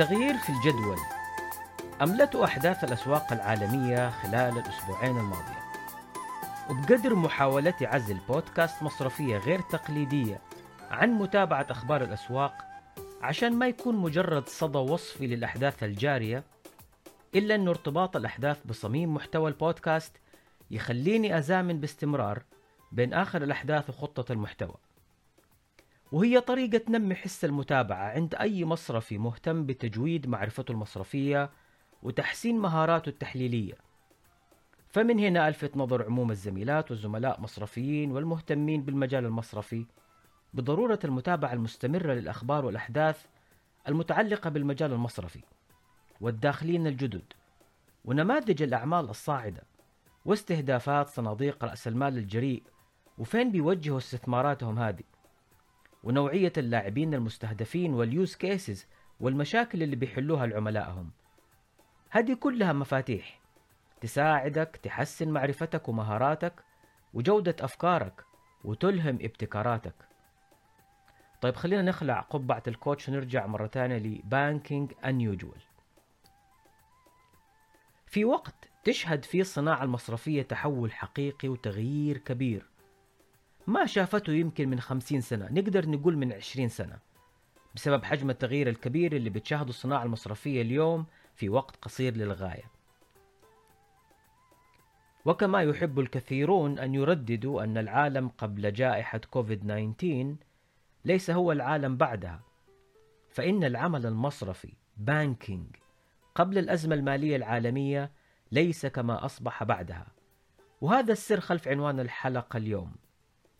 التغيير في الجدول. أملته أحداث الأسواق العالمية خلال الأسبوعين الماضية وبقدر محاولتي عزل بودكاست مصرفية غير تقليدية عن متابعة أخبار الأسواق عشان ما يكون مجرد صدى وصفي للأحداث الجارية إلا أن ارتباط الأحداث بصميم محتوى البودكاست يخليني أزامن باستمرار بين آخر الأحداث وخطة المحتوى. وهي طريقة تنمي حس المتابعة عند أي مصرفي مهتم بتجويد معرفته المصرفية وتحسين مهاراته التحليلية. فمن هنا ألفت نظر عموم الزميلات والزملاء مصرفيين والمهتمين بالمجال المصرفي بضرورة المتابعة المستمرة للأخبار والأحداث المتعلقة بالمجال المصرفي والداخلين الجدد ونماذج الأعمال الصاعدة واستهدافات صناديق رأس المال الجريء وفين بيوجهوا استثماراتهم هذه. ونوعية اللاعبين المستهدفين وال use cases والمشاكل اللي بيحلوها لعملائهم. هذه كلها مفاتيح تساعدك تحسن معرفتك ومهاراتك وجودة أفكارك وتلهم ابتكاراتك. طيب خلينا نخلع قبعة ال coach ونرجع مرة ثانية ل Banking Unusual. في وقت تشهد فيه الصناعة المصرفية تحول حقيقي وتغيير كبير. ما شافته يمكن من خمسين سنة نقدر نقول من عشرين سنة. بسبب حجم التغيير الكبير اللي بتشاهده الصناعة المصرفية اليوم في وقت قصير للغاية. وكما يحب الكثيرون أن يرددوا أن العالم قبل جائحة كوفيد 19 ليس هو العالم بعدها فإن العمل المصرفي بانكينج قبل الأزمة المالية العالمية ليس كما أصبح بعدها. وهذا السر خلف عنوان الحلقة اليوم.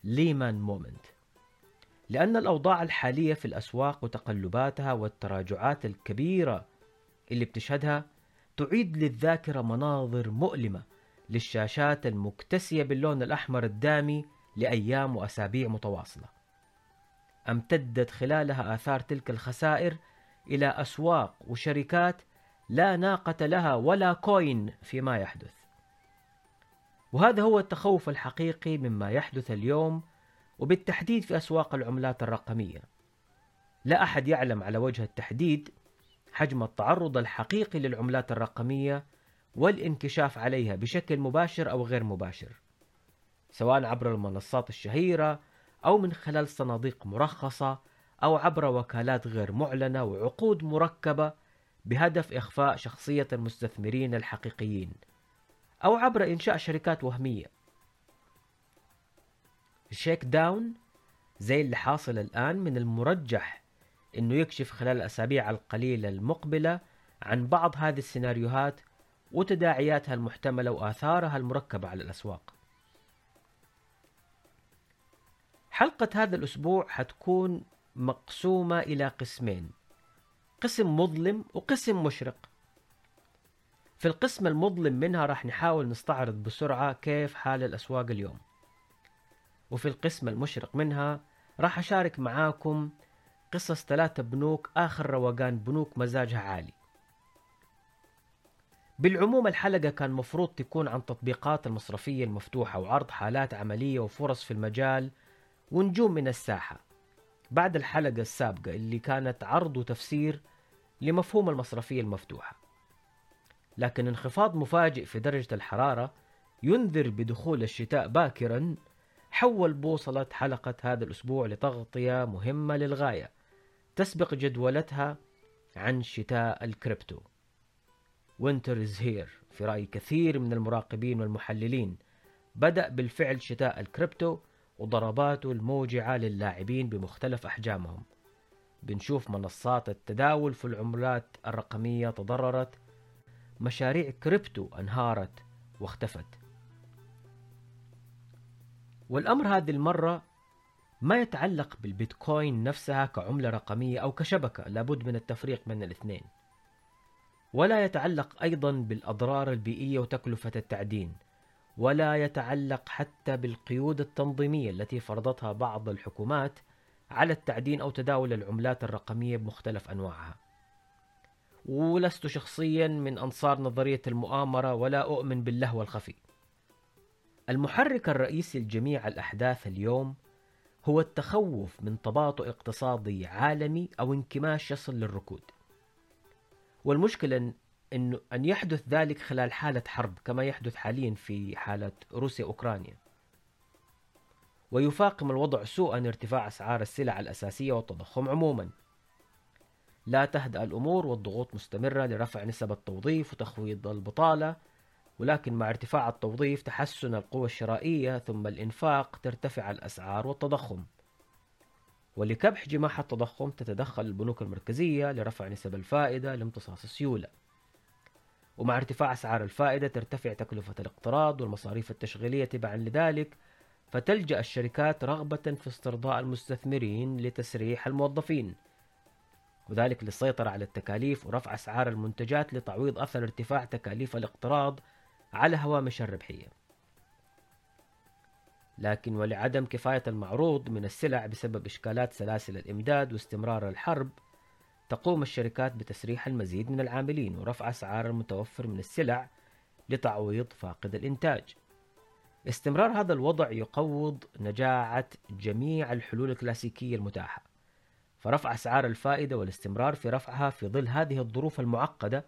ليمان مومنت لأن الأوضاع الحالية في الأسواق وتقلباتها والتراجعات الكبيرة اللي بتشهدها تعيد للذاكرة مناظر مؤلمة للشاشات المكتسية باللون الأحمر الدامي لأيام وأسابيع متواصلة. امتدت خلالها آثار تلك الخسائر إلى أسواق وشركات لا ناقة لها ولا كوين فيما يحدث. وهذا هو التخوف الحقيقي مما يحدث اليوم وبالتحديد في أسواق العملات الرقمية. لا أحد يعلم على وجه التحديد حجم التعرض الحقيقي للعملات الرقمية والانكشاف عليها بشكل مباشر أو غير مباشر سواء عبر المنصات الشهيرة أو من خلال صناديق مرخصة أو عبر وكالات غير معلنة وعقود مركبة بهدف إخفاء شخصية المستثمرين الحقيقيين. أو عبر إنشاء شركات وهمية. الشيك داون زي اللي حاصل الآن من المرجح أنه يكشف خلال الأسابيع القليلة المقبلة عن بعض هذه السيناريوهات وتداعياتها المحتملة وآثارها المركبة على الأسواق. حلقة هذا الأسبوع حتكون مقسومة إلى قسمين قسم مظلم وقسم مشرق. في القسم المظلم منها راح نحاول نستعرض بسرعة كيف حال الأسواق اليوم. وفي القسم المشرق منها راح أشارك معاكم قصص ثلاثة بنوك آخر روقان بنوك مزاجها عالي. بالعموم الحلقة كان مفروض تكون عن تطبيقات المصرفية المفتوحة وعرض حالات عملية وفرص في المجال ونجوم من الساحة. بعد الحلقة السابقة اللي كانت عرض وتفسير لمفهوم المصرفية المفتوحة. لكن انخفاض مفاجئ في درجة الحرارة ينذر بدخول الشتاء باكرا. حول بوصلة حلقة هذا الأسبوع لتغطية مهمة للغاية. تسبق جدولتها عن شتاء ال crypto. Winter is here في رأي كثير من المراقبين والمحللين بدأ بالفعل شتاء الكريبتو وضرباته الموجعة للاعبين بمختلف أحجامهم. بنشوف منصات التداول في العملات الرقمية تضررت مشاريع كريبتو انهارت واختفت. والأمر هذه المرة ما يتعلق بالبيتكوين نفسها كعملة رقمية أو كشبكة لابد من التفريق بين الاثنين. ولا يتعلق أيضا بالأضرار البيئية وتكلفة التعدين ولا يتعلق حتى بالقيود التنظيمية التي فرضتها بعض الحكومات على التعدين أو تداول العملات الرقمية بمختلف أنواعها. ولست شخصيا من أنصار نظرية المؤامرة ولا أؤمن باللهو الخفي. المحرك الرئيسي لجميع الأحداث اليوم هو التخوف من تباطؤ اقتصادي عالمي أو انكماش يصل للركود. والمشكلة أنه أن يحدث ذلك خلال حالة حرب كما يحدث حاليا في حالة روسيا أوكرانيا. ويفاقم الوضع سوءا ارتفاع أسعار السلع الأساسية والتضخم عموما. لا تهدأ الأمور والضغوط مستمرة لرفع نسب التوظيف وتخفيض البطالة ولكن مع ارتفاع التوظيف تحسن القوى الشرائية ثم الإنفاق ترتفع الأسعار والتضخم. ولكبح جماح التضخم تتدخل البنوك المركزية لرفع نسب الفائدة لامتصاص السيولة. ومع ارتفاع أسعار الفائدة ترتفع تكلفة الاقتراض والمصاريف التشغيلية تبعا لذلك فتلجأ الشركات رغبة في استرضاء المستثمرين لتسريح الموظفين. وذلك للسيطرة على التكاليف ورفع أسعار المنتجات لتعويض أثر ارتفاع تكاليف الاقتراض على هوامش الربحية. لكن ولعدم كفاية المعروض من السلع بسبب إشكالات سلاسل الإمداد واستمرار الحرب تقوم الشركات بتسريح المزيد من العاملين ورفع أسعار المتوفر من السلع لتعويض فاقد الإنتاج. استمرار هذا الوضع يقوض نجاعة جميع الحلول الكلاسيكية المتاحة. فرفع أسعار الفائدة والاستمرار في رفعها في ظل هذه الظروف المعقدة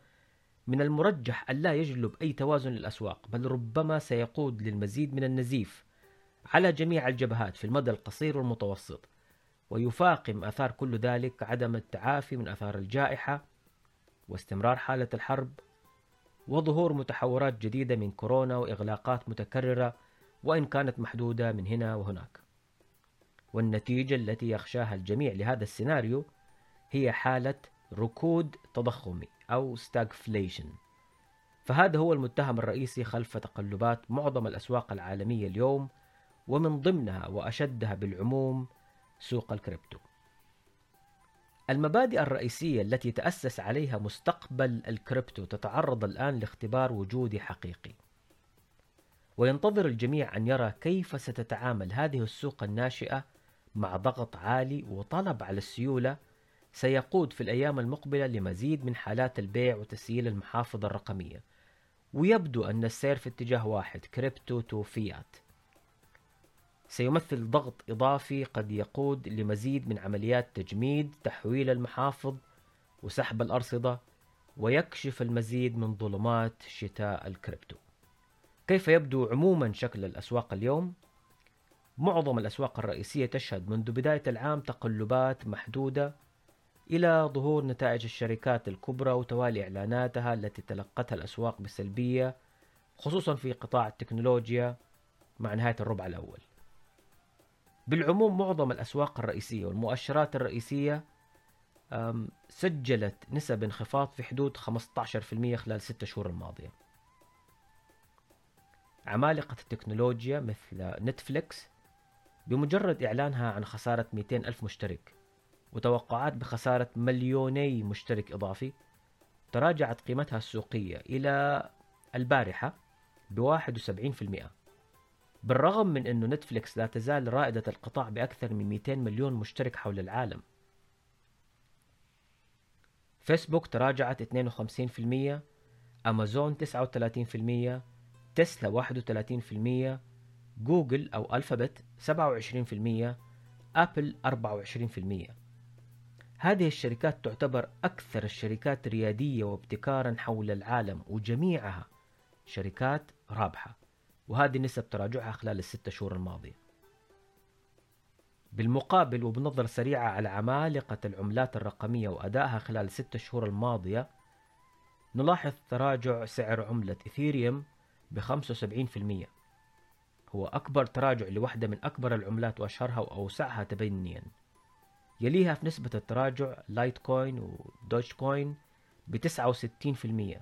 من المرجح أن لا يجلب أي توازن للأسواق بل ربما سيقود للمزيد من النزيف على جميع الجبهات في المدى القصير والمتوسط ويفاقم آثار كل ذلك عدم التعافي من آثار الجائحة واستمرار حالة الحرب وظهور متحورات جديدة من كورونا وإغلاقات متكررة وإن كانت محدودة من هنا وهناك. والنتيجة التي يخشاها الجميع لهذا السيناريو هي حالة ركود تضخمي أو stagflation. فهذا هو المتهم الرئيسي خلف تقلبات معظم الأسواق العالمية اليوم ومن ضمنها وأشدها بالعموم سوق الكريبتو. المبادئ الرئيسية التي تأسس عليها مستقبل الكريبتو تتعرض الآن لاختبار وجودي حقيقي. وينتظر الجميع أن يرى كيف ستتعامل هذه السوق الناشئة مع ضغط عالي وطلب على السيولة سيقود في الأيام المقبلة لمزيد من حالات البيع وتسييل المحافظ الرقمية. ويبدو أن السير في اتجاه واحد crypto to fiat سيمثل ضغط إضافي قد يقود لمزيد من عمليات تجميد تحويل المحافظ وسحب الأرصدة ويكشف المزيد من ظلمات شتاء الكريبتو. كيف يبدو عموما شكل الأسواق اليوم؟ معظم الأسواق الرئيسية تشهد منذ بداية العام تقلبات محدودة إلى ظهور نتائج الشركات الكبرى وتوالي إعلاناتها التي تلقتها الأسواق بسلبية خصوصا في قطاع التكنولوجيا مع نهاية الربع الأول. بالعموم معظم الأسواق الرئيسية والمؤشرات الرئيسية سجلت نسب انخفاض في حدود 15% خلال 6 شهور الماضية. عمالقة التكنولوجيا مثل نتفليكس بمجرد إعلانها عن خسارة 200 ألف مشترك وتوقعات بخسارة مليوني مشترك إضافي تراجعت قيمتها السوقية إلى البارحة ب 71% بالرغم من أنه نتفليكس لا تزال رائدة القطاع بأكثر من 200 مليون مشترك حول العالم. فيسبوك تراجعت 52% أمازون 39% تسلا 31% جوجل أو ألفابت 27% أبل 24% هذه الشركات تعتبر أكثر الشركات ريادية وابتكارا حول العالم وجميعها شركات رابحة وهذه نسب تراجعها خلال الستة شهور الماضية. بالمقابل وبنظرة سريعة على عمالقة العملات الرقمية وأدائها خلال الستة شهور الماضية نلاحظ تراجع سعر عملة إثيريوم ب 75% هو أكبر تراجع لوحدة من أكبر العملات وأشهرها وأوسعها تبنيا. يليها في نسبة التراجع لايت كوين ودوج كوين ب 69%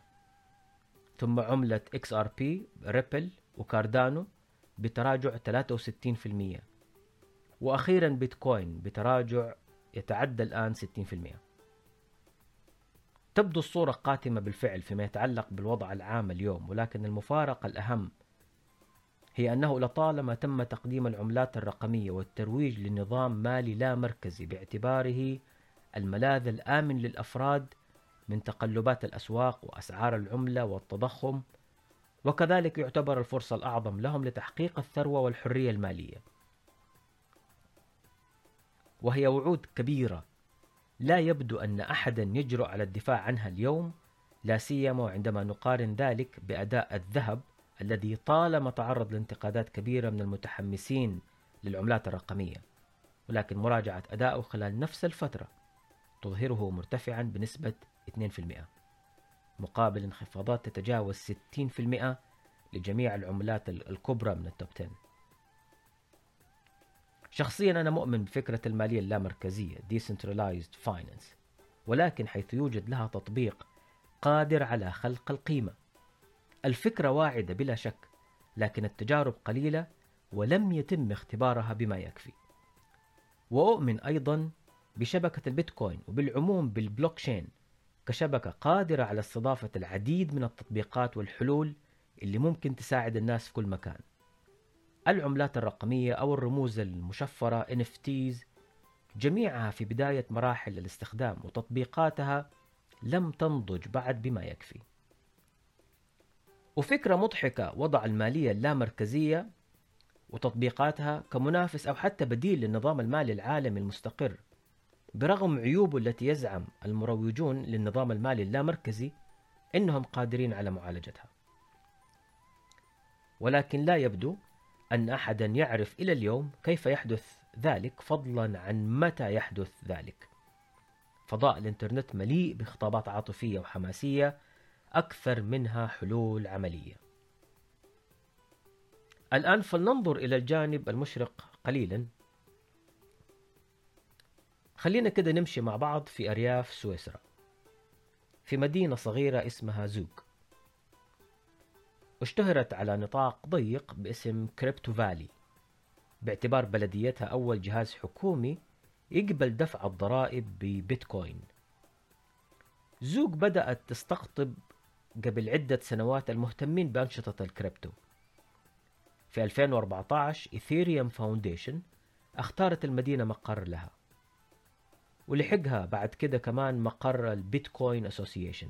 ثم عملة XRP ريبل وكاردانو بتراجع 63% وأخيرا بيتكوين بتراجع يتعدى الآن 60% تبدو الصورة قاتمة بالفعل فيما يتعلق بالوضع العام اليوم ولكن المفارقة الأهم هي أنه لطالما تم تقديم العملات الرقمية والترويج لنظام مالي لا مركزي باعتباره الملاذ الآمن للأفراد من تقلبات الأسواق وأسعار العملة والتضخم وكذلك يعتبر الفرصة الأعظم لهم لتحقيق الثروة والحرية المالية. وهي وعود كبيرة. لا يبدو أن أحدا يجرؤ على الدفاع عنها اليوم لا سيما وعندما نقارن ذلك بأداء الذهب الذي طالما تعرض لانتقادات كبيرة من المتحمسين للعملات الرقمية ولكن مراجعة أدائه خلال نفس الفترة تظهره مرتفعا بنسبة 2% مقابل انخفاضات تتجاوز 60% لجميع العملات الكبرى من التوب 10 شخصيا أنا مؤمن بفكرة المالية اللامركزية Decentralized Finance ولكن حيث يوجد لها تطبيق قادر على خلق القيمة. الفكرة واعدة بلا شك لكن التجارب قليلة ولم يتم اختبارها بما يكفي. وأؤمن أيضا بشبكة البيتكوين وبالعموم بالبلوكشين كشبكة قادرة على استضافة العديد من التطبيقات والحلول اللي ممكن تساعد الناس في كل مكان. العملات الرقمية أو الرموز المشفرة NFTs جميعها في بداية مراحل الاستخدام وتطبيقاتها لم تنضج بعد بما يكفي. وفكرة مضحكة وضع المالية اللامركزية وتطبيقاتها كمنافس أو حتى بديل للنظام المالي العالمي المستقر برغم عيوبه التي يزعم المروجون للنظام المالي اللامركزي إنهم قادرين على معالجتها. ولكن لا يبدو أن احدا يعرف إلى اليوم كيف يحدث ذلك فضلا عن متى يحدث ذلك. فضاء الإنترنت مليء بخطابات عاطفية وحماسية أكثر منها حلول عملية. الآن فلننظر إلى الجانب المشرق قليلا. خلينا كده نمشي مع بعض في أرياف سويسرا في مدينة صغيرة اسمها زوك اشتهرت على نطاق ضيق باسم Crypto Valley باعتبار بلديتها أول جهاز حكومي يقبل دفع الضرائب ببيتكوين. زوك بدأت تستقطب قبل عدة سنوات المهتمين بأنشطة الكريبتو. في 2014 Ethereum Foundation أختارت المدينة مقر لها ولحقها بعد كده كمان مقر ال Bitcoin Association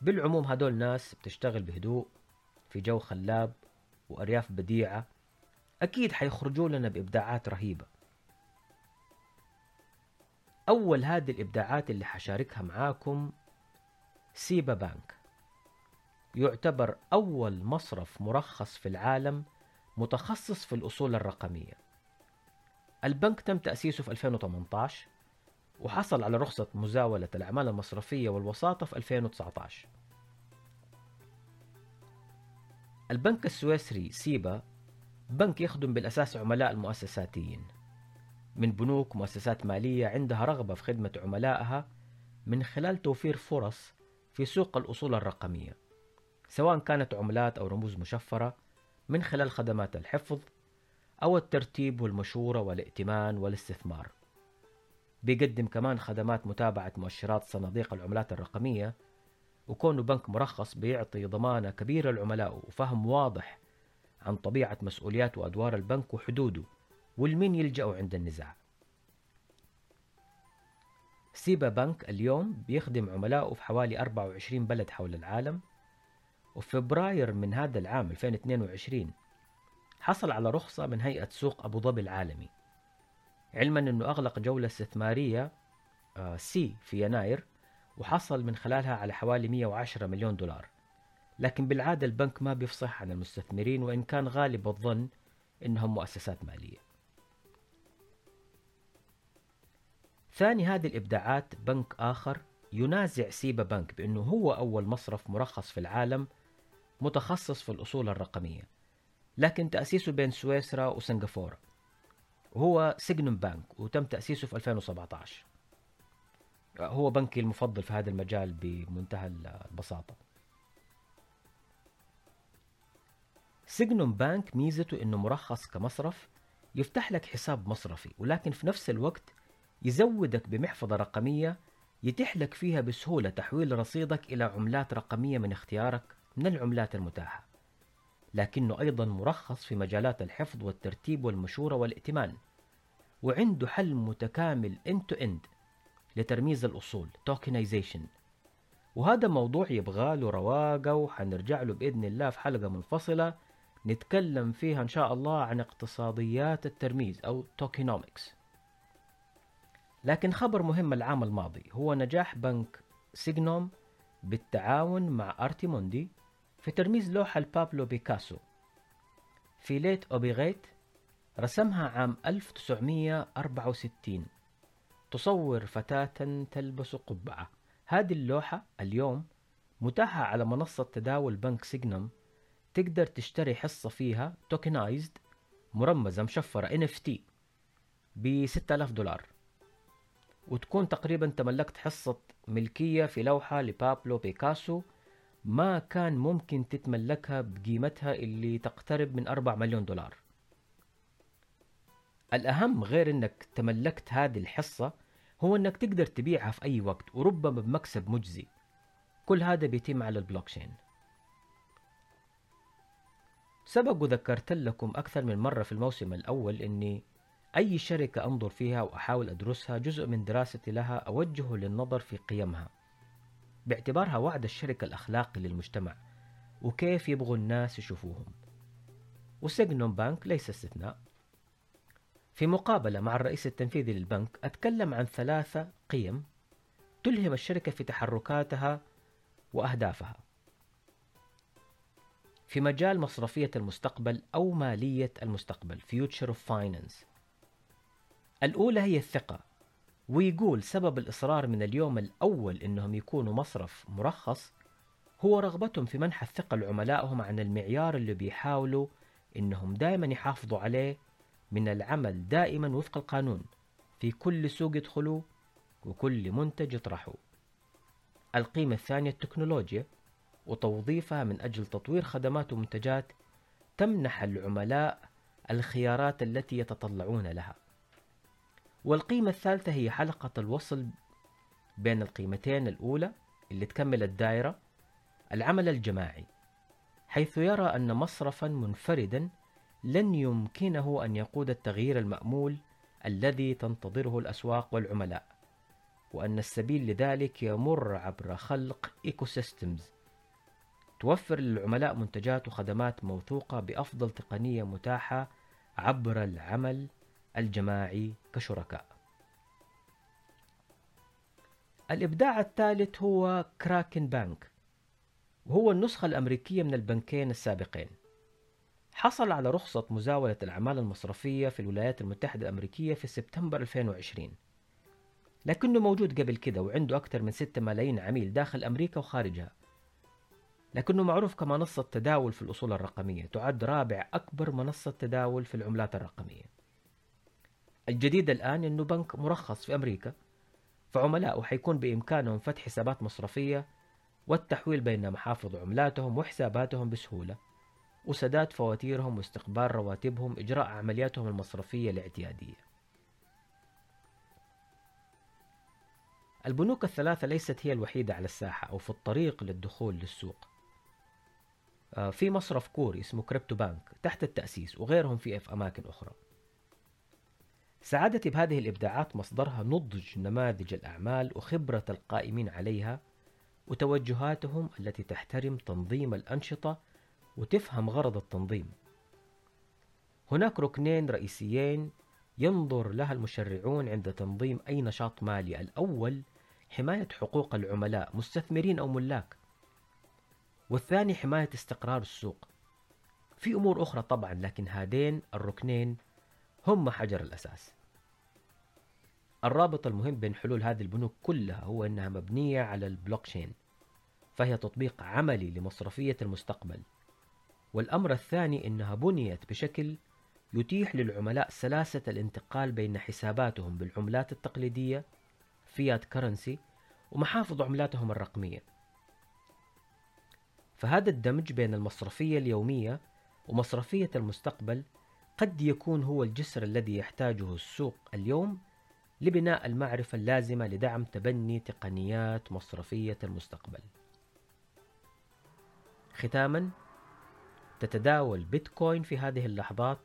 بالعموم هدول ناس بتشتغل بهدوء في جو خلاب وأرياف بديعة أكيد حيخرجوا لنا بإبداعات رهيبة. أول هذه الإبداعات اللي حشاركها معاكم SEBA Bank. يعتبر أول مصرف مرخص في العالم متخصص في الأصول الرقمية. البنك تم تأسيسه في 2018 وحصل على رخصة مزاولة الأعمال المصرفية والوساطة في 2019 البنك السويسري سيبا بنك يخدم بالأساس عملاء المؤسساتيين. من بنوك مؤسسات مالية عندها رغبة في خدمة عملائها من خلال توفير فرص في سوق الأصول الرقمية سواء كانت عملات أو رموز مشفرة من خلال خدمات الحفظ أو الترتيب والمشورة والائتمان والاستثمار. بيقدم كمان خدمات متابعة مؤشرات صناديق العملات الرقمية وكونه بنك مرخص بيعطي ضمانة كبيرة لعملائه وفهم واضح عن طبيعة مسؤوليات وأدوار البنك وحدوده والمين يلجأوا عند النزاع. سيبا بنك اليوم بيخدم عملائه في حوالي 24 بلد حول العالم. وفي فبراير من هذا العام 2022 حصل على رخصة من هيئة سوق أبو ظبي العالمي علما أنه أغلق جولة استثمارية آه، سي في يناير وحصل من خلالها على حوالي 110 مليون دولار. لكن بالعادة البنك ما بيفصح عن المستثمرين وإن كان غالب الظن إنهم مؤسسات مالية. ثاني هذه الإبداعات بنك آخر ينازع SEBA Bank بأنه هو أول مصرف مرخص في العالم متخصص في الأصول الرقمية. لكن تأسيسه بين سويسرا وسنغافورة. وهو Sygnum Bank وتم تأسيسه في 2017 هو بنكي المفضل في هذا المجال بمنتهى البساطة. Sygnum Bank ميزته إنه مرخص كمصرف يفتح لك حساب مصرفي ولكن في نفس الوقت يزودك بمحفظة رقمية يتيح لك فيها بسهولة تحويل رصيدك إلى عملات رقمية من اختيارك من العملات المتاحة. لكنه أيضا مرخص في مجالات الحفظ والترتيب والمشورة والائتمان. وعنده حل متكامل end to end لترميز الأصول tokenization. وهذا موضوع يبغى له رواقة وحنرجع له بإذن الله في حلقة منفصلة نتكلم فيها إن شاء الله عن اقتصاديات الترميز أو tokenomics. لكن خبر مهم العام الماضي هو نجاح بنك سيجنوم بالتعاون مع أرتيموندي في ترميز لوحة لبابلو بيكاسو. Fillette au béret رسمها عام 1964 تصور فتاة تلبس قبعة. هذه اللوحة اليوم متاحة على منصة تداول بنك سيجنوم. تقدر تشتري حصة فيها tokenized مرمزة مشفرة NFT ب 6000 دولار. وتكون تقريبا تملكت حصة ملكية في لوحة لبابلو بيكاسو ما كان ممكن تتملكها بقيمتها اللي تقترب من 4 مليون دولار. الأهم غير أنك تملكت هذه الحصة هو أنك تقدر تبيعها في أي وقت وربما بمكسب مجزي. كل هذا بيتم على البلوكشين. سبق وذكرت لكم أكثر من مرة في الموسم الأول أني أي شركة أنظر فيها وأحاول أدرسها جزء من دراستي لها أوجهه للنظر في قيمها. باعتبارها وعد الشركة الأخلاقي للمجتمع وكيف يبغوا الناس يشوفوهم. وسيجنوم بانك ليس استثناء. في مقابلة مع الرئيس التنفيذي للبنك أتكلم عن ثلاثة قيم تلهم الشركة في تحركاتها وأهدافها. في مجال مصرفية المستقبل أو مالية المستقبل Future of Finance. الأولى هي الثقة ويقول سبب الإصرار من اليوم الأول إنهم يكونوا مصرف مرخص هو رغبتهم في منح الثقة لعملائهم عن المعيار اللي بيحاولوا إنهم دائما يحافظوا عليه من العمل دائما وفق القانون في كل سوق يدخلوا وكل منتج يطرحوا. القيمة الثانية التكنولوجيا وتوظيفها من أجل تطوير خدمات ومنتجات تمنح العملاء الخيارات التي يتطلعون لها. والقيمة الثالثة هي حلقة الوصل بين القيمتين الأولى اللي تكمل الدائرة العمل الجماعي حيث يرى أن مصرفا منفردا لن يمكنه أن يقود التغيير المأمول الذي تنتظره الأسواق والعملاء وأن السبيل لذلك يمر عبر خلق ecosystems توفر للعملاء منتجات وخدمات موثوقة بأفضل تقنية متاحة عبر العمل الجماعي كشركاء. الإبداع الثالث هو Kraken Bank وهو النسخة الأمريكية من البنكين السابقين. حصل على رخصة مزاولة الأعمال المصرفية في الولايات المتحدة الأمريكية في سبتمبر 2020 لكنه موجود قبل كده وعنده أكثر من 6 ملايين عميل داخل أمريكا وخارجها لكنه معروف كمنصة تداول في الأصول الرقمية تعد رابع أكبر منصة تداول في العملات الرقمية الجديد الآن أنه بنك مرخص في أمريكا فعملائه حيكون بإمكانهم فتح حسابات مصرفية والتحويل بين محافظ عملاتهم وحساباتهم بسهولة وسداد فواتيرهم واستقبال رواتبهم إجراء عملياتهم المصرفية الاعتيادية. البنوك الثلاثة ليست هي الوحيدة على الساحة أو في الطريق للدخول للسوق. آه، في مصرف كوري اسمه Crypto Bank تحت التأسيس وغيرهم في أماكن أخرى. سعادتي بهذه الإبداعات مصدرها نضج نماذج الأعمال وخبرة القائمين عليها وتوجهاتهم التي تحترم تنظيم الأنشطة وتفهم غرض التنظيم. هناك ركنين رئيسيين ينظر لها المشرعون عند تنظيم أي نشاط مالي. الأول حماية حقوق العملاء مستثمرين أو ملاك. والثاني حماية استقرار السوق. في أمور أخرى طبعا لكن هذين الركنين هم حجر الأساس. الرابط المهم بين حلول هذه البنوك كلها هو أنها مبنية على البلوكشين فهي تطبيق عملي لمصرفية المستقبل. والأمر الثاني أنها بنيت بشكل يتيح للعملاء سلاسة الانتقال بين حساباتهم بالعملات التقليدية fiat currency ومحافظ عملاتهم الرقمية. فهذا الدمج بين المصرفية اليومية ومصرفية المستقبل قد يكون هو الجسر الذي يحتاجه السوق اليوم لبناء المعرفة اللازمة لدعم تبني تقنيات مصرفية المستقبل. ختاما تتداول بيتكوين في هذه اللحظات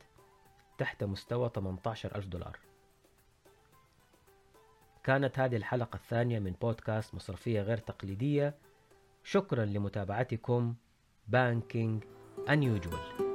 تحت مستوى 18 ألف دولار. كانت هذه الحلقة الثانية من بودكاست مصرفية غير تقليدية. شكرا لمتابعتكم بانكينج Unusual.